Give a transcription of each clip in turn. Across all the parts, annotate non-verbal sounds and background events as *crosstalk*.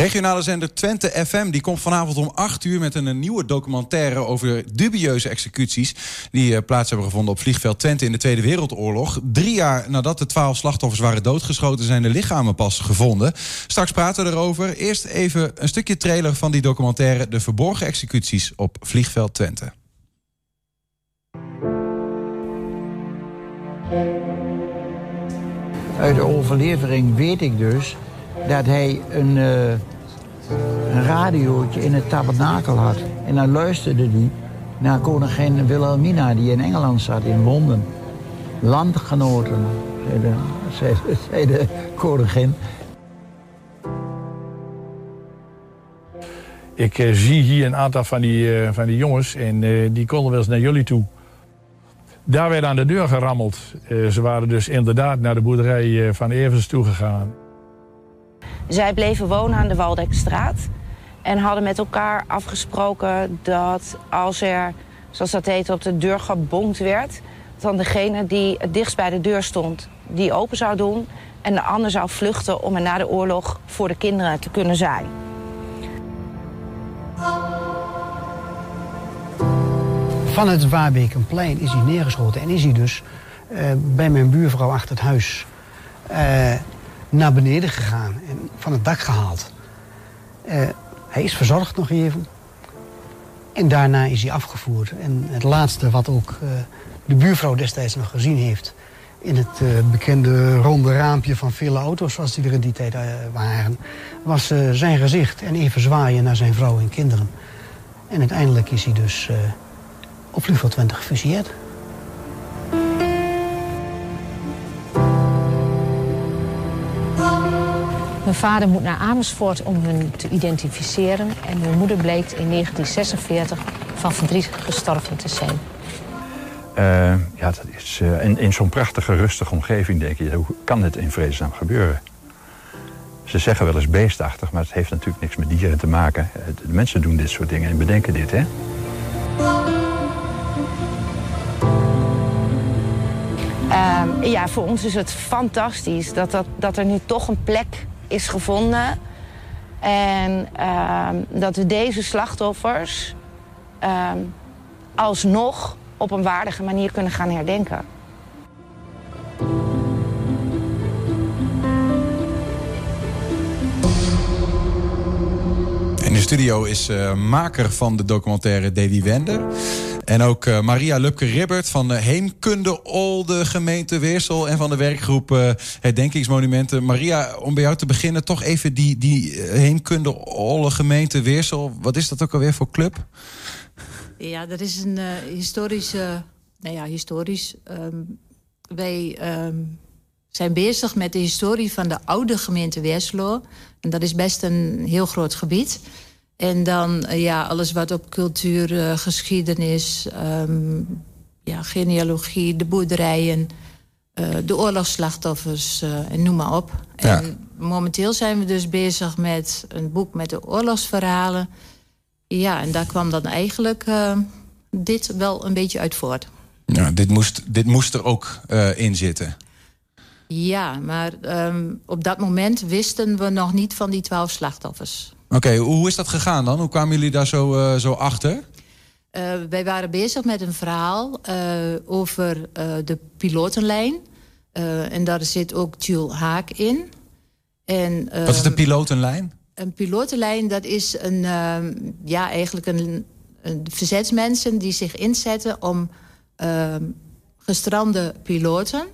Regionale zender Twente FM die komt vanavond om 8 uur met een nieuwe documentaire over dubieuze executies die eh, plaats hebben gevonden op vliegveld Twente in de Tweede Wereldoorlog. Drie jaar nadat de twaalf slachtoffers waren doodgeschoten, zijn de lichamen pas gevonden. Straks praten we erover. Eerst even een stukje trailer van die documentaire De Verborgen Executies op vliegveld Twente. Uit de overlevering weet ik dus dat hij een, uh, radiootje in het tabernakel had. En dan luisterde hij naar koningin Wilhelmina, die in Engeland zat, in Londen. Landgenoten, zei de, koningin. Ik uh, zie hier een aantal van die, uh, van die jongens en die konden wel eens naar jullie toe. Daar werd aan de deur gerammeld. ze waren dus inderdaad naar de boerderij van Evers toegegaan. Zij bleven wonen aan de Waldekstraat. En hadden met elkaar afgesproken dat als er, zoals dat heet, op de deur gebonkt werd... dan degene die het dichtst bij de deur stond, die open zou doen... en de ander zou vluchten om er na de oorlog voor de kinderen te kunnen zijn. Van het Waarbekenplein is hij neergeschoten en is hij dus uh, bij mijn buurvrouw achter het huis... Uh, naar beneden gegaan en van het dak gehaald. Uh, hij is verzorgd nog even. En daarna is hij afgevoerd. En het laatste wat ook uh, de buurvrouw destijds nog gezien heeft... in het uh, bekende ronde raampje van vele auto's zoals die er in die tijd waren... was zijn gezicht en even zwaaien naar zijn vrouw en kinderen. En uiteindelijk is hij dus op vliegveld 20 gefusilleerd. Mijn vader moet naar Amersfoort om hun te identificeren. En mijn moeder bleek in 1946 van verdriet gestorven te zijn. Uh, ja, dat is uh, in, in zo'n prachtige, rustige omgeving denk je... hoe kan dit in vredesnaam gebeuren? Ze zeggen wel eens beestachtig, maar het heeft natuurlijk niks met dieren te maken. De mensen doen dit soort dingen en bedenken dit, hè? Um, ja, voor ons is het fantastisch dat, dat, dat er nu toch een plek is gevonden. En uh, dat we deze slachtoffers uh, alsnog op een waardige manier kunnen gaan herdenken. In de studio is uh, maker van de documentaire Davy Wender. En ook uh, Maria Lupke-Ribbert van de Heemkunde Olde gemeente Weersel... en van de werkgroep uh, Herdenkingsmonumenten. Maria, om bij jou te beginnen, toch even die, die Heemkunde Olde gemeente Weersel. Wat is dat ook alweer voor club? Ja, dat is een historische... Nou ja, historisch. Um, wij um, zijn bezig met de historie van de oude gemeente Weerselo. En dat is best een heel groot gebied... En dan ja, alles wat op cultuur, uh, geschiedenis, um, ja, genealogie, de boerderijen, uh, de oorlogsslachtoffers uh, en noem maar op. Ja. En momenteel zijn we dus bezig met een boek met de oorlogsverhalen. Ja, en daar kwam dan eigenlijk dit wel een beetje uit voort. Ja, dit moest, dit moest er ook in zitten. Ja, maar um, op dat moment wisten we nog niet van die twaalf slachtoffers. Oké, okay, hoe is dat gegaan dan? Hoe kwamen jullie daar zo, uh, zo achter? Uh, wij waren bezig met een verhaal uh, over de pilotenlijn. en daar zit ook Jules Haak in. En, Wat is de pilotenlijn? Een pilotenlijn, dat is een, ja, eigenlijk een, een verzetsmensen die zich inzetten om gestrande piloten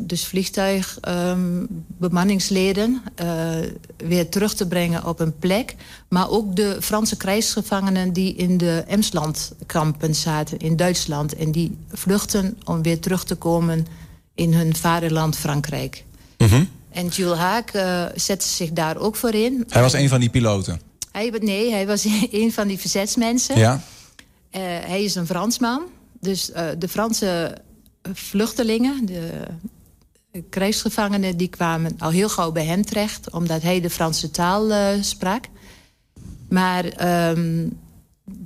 dus vliegtuigbemanningsleden um, uh, weer terug te brengen op een plek. Maar ook de Franse krijgsgevangenen die in de Emslandkampen zaten in Duitsland. En die vluchten om weer terug te komen in hun vaderland Frankrijk. Mm -hmm. En Jules Haak uh, zette zich daar ook voor in. Hij was een van die piloten? Hij, nee, hij was *laughs* een van die verzetsmensen. Ja. hij is een Fransman. Dus de Franse vluchtelingen, de krijgsgevangenen... die kwamen al heel gauw bij hem terecht... omdat hij de Franse taal uh, sprak. Maar um,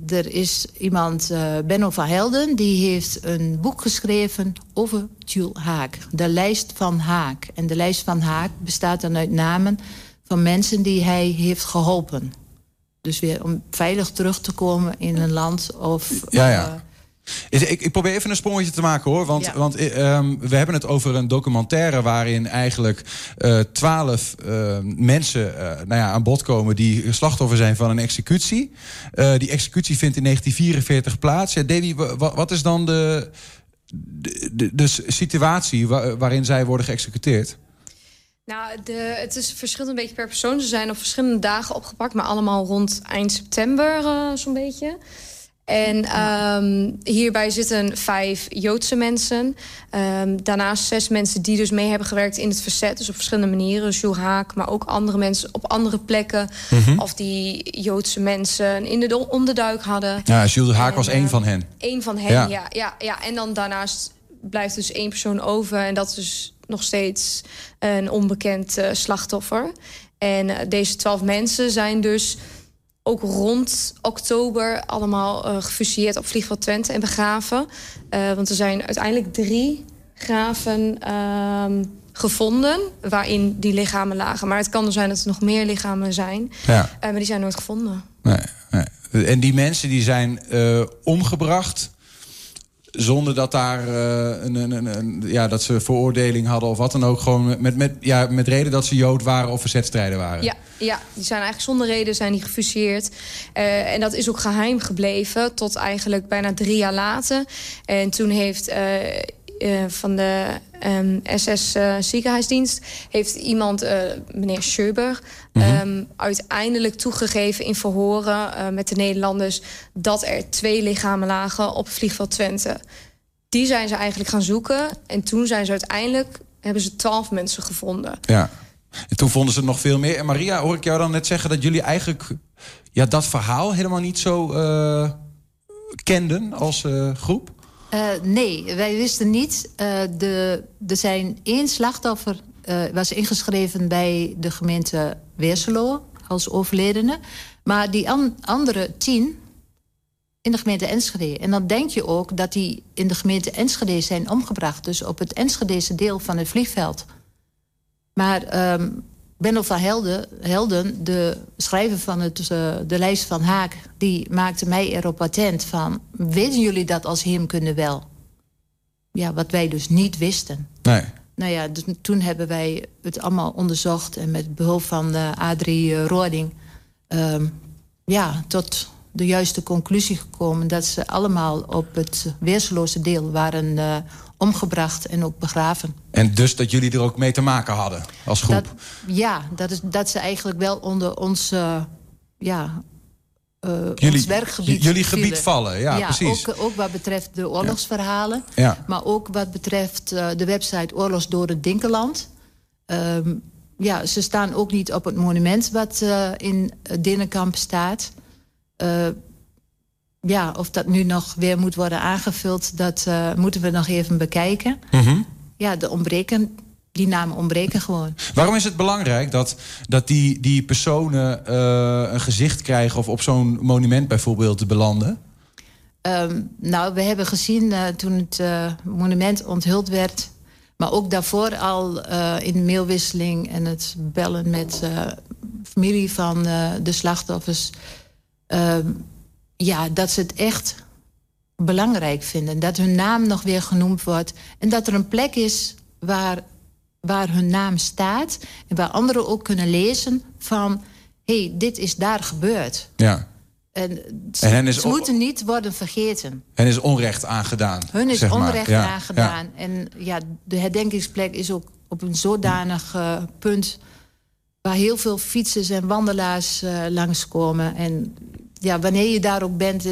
er is iemand, uh, Benno van Helden... die heeft een boek geschreven over Jules Haak. De lijst van Haak. En de lijst van Haak bestaat dan uit namen van mensen die hij heeft geholpen. Dus weer om veilig terug te komen in een land of... Ja, ja. Ik, ik probeer even een sprongetje te maken hoor. Want, Ja. want eh, ehm, we hebben het over een documentaire waarin eigenlijk eh, twaalf eh, mensen eh, nou ja, aan bod komen die slachtoffer zijn van een executie. Die executie vindt in 1944 plaats. Ja, Davy, wa- wa- wat is dan de, de, de, de situatie wa- waarin zij worden geëxecuteerd? Nou, de, het is verschillend een beetje per persoon. Ze zijn op verschillende dagen opgepakt, maar allemaal rond eind september zo'n beetje. En ehm, hierbij zitten vijf Joodse mensen. Ehm, daarnaast zes mensen die dus mee hebben gewerkt in het verzet. Dus op verschillende manieren. Jules Haak, maar ook andere mensen op andere plekken. Of die Joodse mensen in de onderduik hadden. Ja, Jules Haak was En, één van hen. Eén van hen, Ja. ja. Ja, ja, En dan daarnaast blijft dus één persoon over. En dat is dus nog steeds een onbekend eh, slachtoffer. En eh, deze twaalf mensen zijn dus ook rond oktober allemaal eh gefusilleerd op vliegveld Twente en begraven. Eh, want er zijn uiteindelijk drie graven ehm, gevonden waarin die lichamen lagen. Maar het kan er zijn dat er nog meer lichamen zijn. Ja. Eh, maar die zijn nooit gevonden. Nee, nee. En die mensen die zijn omgebracht zonder dat daar eh, een, een, een, ja, dat ze veroordeling hadden of wat dan ook. Gewoon met, met, ja, met reden dat ze Jood waren of verzetstrijder waren. Ja, ja, die zijn eigenlijk zonder reden zijn die gefusilleerd. Eh, en dat is ook geheim gebleven tot eigenlijk bijna drie jaar later. En toen heeft eh, van de ehm, SS eh, ziekenhuisdienst... heeft iemand, eh, meneer Schöber, ehm, uiteindelijk toegegeven in verhoren eh, met de Nederlanders... dat er twee lichamen lagen op vliegveld Twente. Die zijn ze eigenlijk gaan zoeken. En toen zijn ze uiteindelijk, hebben ze twaalf mensen gevonden. Ja. En toen vonden ze nog veel meer. En Maria, hoor ik jou dan net zeggen dat jullie eigenlijk ja, dat verhaal helemaal niet zo kenden als groep? Eh, nee, wij wisten niet. Eh, de, er zijn één slachtoffer eh, was ingeschreven bij de gemeente Weerselo als overledene. Maar die an- andere tien in de gemeente Enschede. En dan denk je ook dat die in de gemeente Enschede zijn omgebracht. Dus op het Enschedese deel van het vliegveld. Maar ehm Benno van Helden, Helden, de schrijver van het, eh, de lijst van Haak... die maakte mij erop attent van... weten jullie dat als hem kunnen wel? Ja, wat wij dus niet wisten. Nee. Nou ja, dus toen hebben wij het allemaal onderzocht... en met behulp van eh, Adrie Roording... ehm, ja, tot de juiste conclusie gekomen... dat ze allemaal op het weerseloze deel waren eh, omgebracht en ook begraven. En dus dat jullie er ook mee te maken hadden als groep. Dat, ja, dat, is, dat ze eigenlijk wel onder ons, eh, ja, eh, Jullie- ons werkgebied jullie gebied vielen. vallen, ja, precies. Ook, ook wat betreft de oorlogsverhalen. Ja. Maar ook wat betreft eh, de website Oorlogs door het Dinkeland. Ehm, ja, ze staan ook niet op het monument wat in Denenkamp staat. Ja, of dat nu nog weer moet worden aangevuld, dat eh, moeten we nog even bekijken. Mhm. Ja, de ontbreken, die namen ontbreken gewoon. Waarom is het belangrijk dat, dat die, die personen eh, een gezicht krijgen... of op zo'n monument bijvoorbeeld belanden? Ehm, nou, we hebben gezien eh, toen het monument onthuld werd... maar ook daarvoor al in de mailwisseling en het bellen met familie van de slachtoffers... ehm, ja, dat ze het echt belangrijk vinden. Dat hun naam nog weer genoemd wordt. En dat er een plek is waar, waar hun naam staat... en waar anderen ook kunnen lezen van... hé, hey, dit is daar gebeurd. Ja. En ze, En hen is ze moeten niet worden vergeten. En is onrecht aangedaan. Hun is onrecht Ja, aangedaan. En ja, de herdenkingsplek is ook op een zodanig eh, punt... waar heel veel fietsers en wandelaars eh, langskomen. En ja, wanneer je daar ook bent... eh,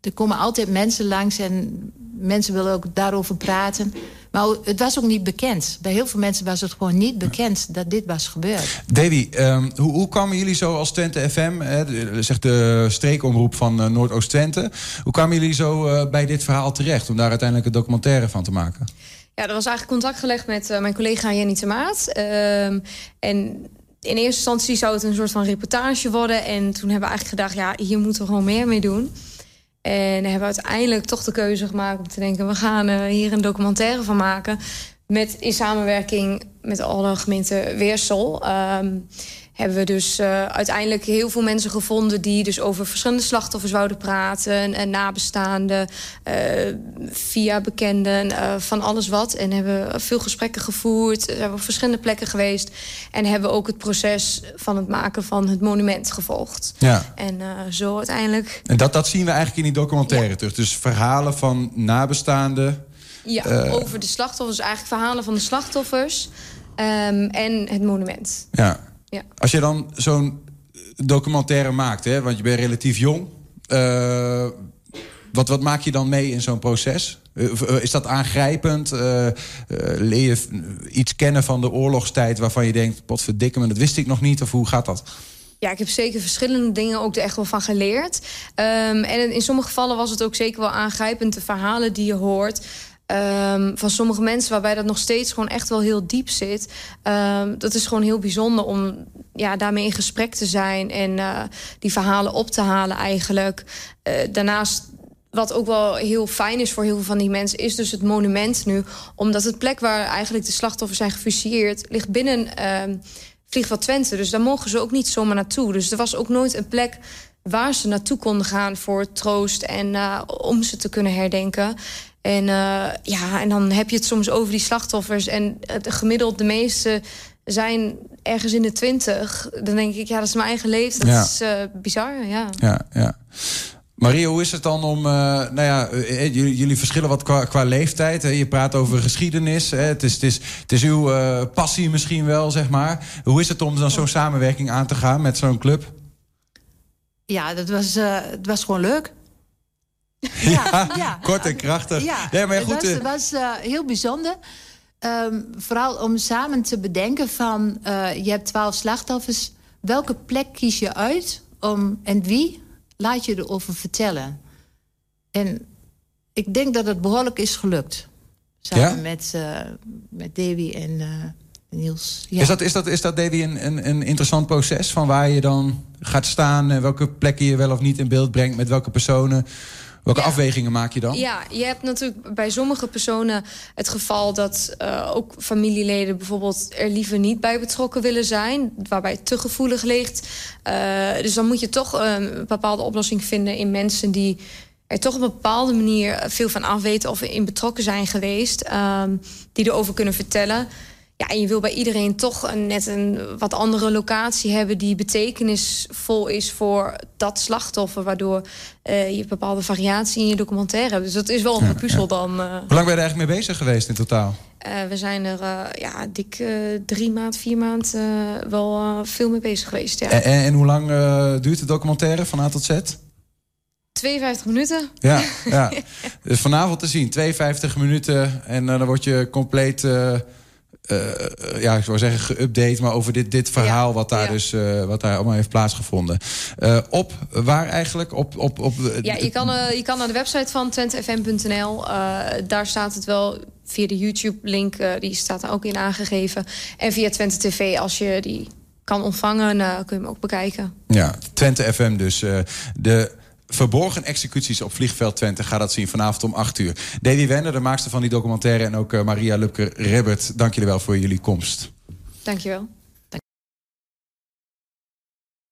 er komen altijd mensen langs en mensen willen ook daarover praten. Maar het was ook niet bekend. Bij heel veel mensen was het gewoon niet bekend dat dit was gebeurd. Davy, ehm, hoe, hoe kwamen jullie zo als Twente FM, hè, de- zegt de streekomroep van eh, Noordoost-Twente... hoe kwamen jullie zo eh, bij dit verhaal terecht om daar uiteindelijk een documentaire van te maken? Ja, er was eigenlijk contact gelegd met eh, mijn collega Jenny de Maat. Ehm, en in eerste instantie zou het een soort van reportage worden. En toen hebben we eigenlijk gedacht, ja, hier moeten we gewoon meer mee doen. En hebben we uiteindelijk toch de keuze gemaakt om te denken... we gaan eh, hier een documentaire van maken met, in samenwerking met alle gemeenten Weersel... Ehm, hebben we dus uh, uiteindelijk heel veel mensen gevonden... die dus over verschillende slachtoffers wouden praten... en nabestaanden, uh, via bekenden, uh, van alles wat. En hebben veel gesprekken gevoerd, zijn op verschillende plekken geweest... en hebben ook het proces van het maken van het monument gevolgd. Ja. En zo uiteindelijk... En dat, dat zien we eigenlijk in die documentaire ja. terug. Dus verhalen van nabestaanden... Ja, over de slachtoffers, eigenlijk verhalen van de slachtoffers... Um, en het monument. Ja. Ja. Als je dan zo'n documentaire maakt, hè, want je bent relatief jong. Uh, wat, wat maak je dan mee in zo'n proces? Uh, is dat aangrijpend? Uh, leer je iets kennen van de oorlogstijd waarvan je denkt... potverdikke me, dat wist ik nog niet? Of hoe gaat dat? Ja, ik heb zeker verschillende dingen ook er echt wel van geleerd. Um, en in sommige gevallen was het ook zeker wel aangrijpend... de verhalen die je hoort... Um, van sommige mensen waarbij dat nog steeds gewoon echt wel heel diep zit. Um, dat is gewoon heel bijzonder om ja, daarmee in gesprek te zijn en uh, die verhalen op te halen eigenlijk. Uh, daarnaast wat ook wel heel fijn is voor heel veel van die mensen... is dus het monument nu. Omdat het plek waar eigenlijk de slachtoffers zijn gefusilleerd... ligt binnen uh, Vliegveld Twente. Dus daar mogen ze ook niet zomaar naartoe. Dus er was ook nooit een plek waar ze naartoe konden gaan voor troost... en uh, om ze te kunnen herdenken. En, uh, ja, en dan heb je het soms over die slachtoffers. En het gemiddeld, de meeste zijn ergens in de twintig. Dan denk ik, ja, dat is mijn eigen leeftijd. Ja. Dat is uh, bizar, ja. Ja, ja. Maria, hoe is het dan om... Uh, nou ja, jullie, jullie verschillen wat qua, qua leeftijd. Hè? Je praat over geschiedenis. Hè? Het, is, het, is, het is uw uh, passie misschien wel, zeg maar. Hoe is het om dan zo'n samenwerking aan te gaan met zo'n club? Ja, dat was, uh, het was gewoon leuk. Ja, ja, *laughs* kort en krachtig. Ja, nee, maar het goed, was, het was uh, heel bijzonder. Um, vooral om samen te bedenken van... Uh, je hebt twaalf slachtoffers. Welke plek kies je uit om, en wie laat je erover vertellen? En ik denk dat het behoorlijk is gelukt. Samen Ja? met, uh, met Davy en Niels. Ja. Is, dat, is, dat, is dat, Davy, een, een, een interessant proces? Van waar je dan gaat staan... welke plekken je wel of niet in beeld brengt... met welke personen... Welke Ja. afwegingen maak je dan? Ja, je hebt natuurlijk bij sommige personen het geval dat uh, ook familieleden bijvoorbeeld er liever niet bij betrokken willen zijn, waarbij het te gevoelig ligt. Uh, dus dan moet je toch uh, een bepaalde oplossing vinden in mensen die er toch op een bepaalde manier veel van afweten of in betrokken zijn geweest, um, die erover kunnen vertellen. Ja, en je wil bij iedereen toch een, net een wat andere locatie hebben... die betekenisvol is voor dat slachtoffer... waardoor uh, je bepaalde variatie in je documentaire hebt. Dus dat is wel een Ja, puzzel ja. dan. Uh, Hoe lang ben je er eigenlijk mee bezig geweest in totaal? uh, we zijn er ja, dik drie maand, vier maand wel veel mee bezig geweest. Ja. En, en, en hoe lang duurt de documentaire van A tot Z? 52 minuten. Ja, ja. *laughs* dus vanavond te zien, 52 minuten. En dan word je compleet... Uh, uh, ja, ik zou zeggen geüpdate, maar over dit, dit verhaal Ja, wat daar ja. dus uh, wat daar allemaal heeft plaatsgevonden. Uh, op waar eigenlijk? Op, op, op, Ja, je kan, je kan naar de website van twentefm.nl. Daar staat het wel via de YouTube-link, die staat daar ook in aangegeven. En via Twente TV, als je die kan ontvangen, kun je hem ook bekijken. Ja, Twente FM dus. De verborgen executies op vliegveld Twente. Ga dat zien vanavond om 8 uur. Davy Wenner, de maakster van die documentaire... en ook uh, Maria Lupke-Rebbert, dank jullie wel voor jullie komst. Dank je wel.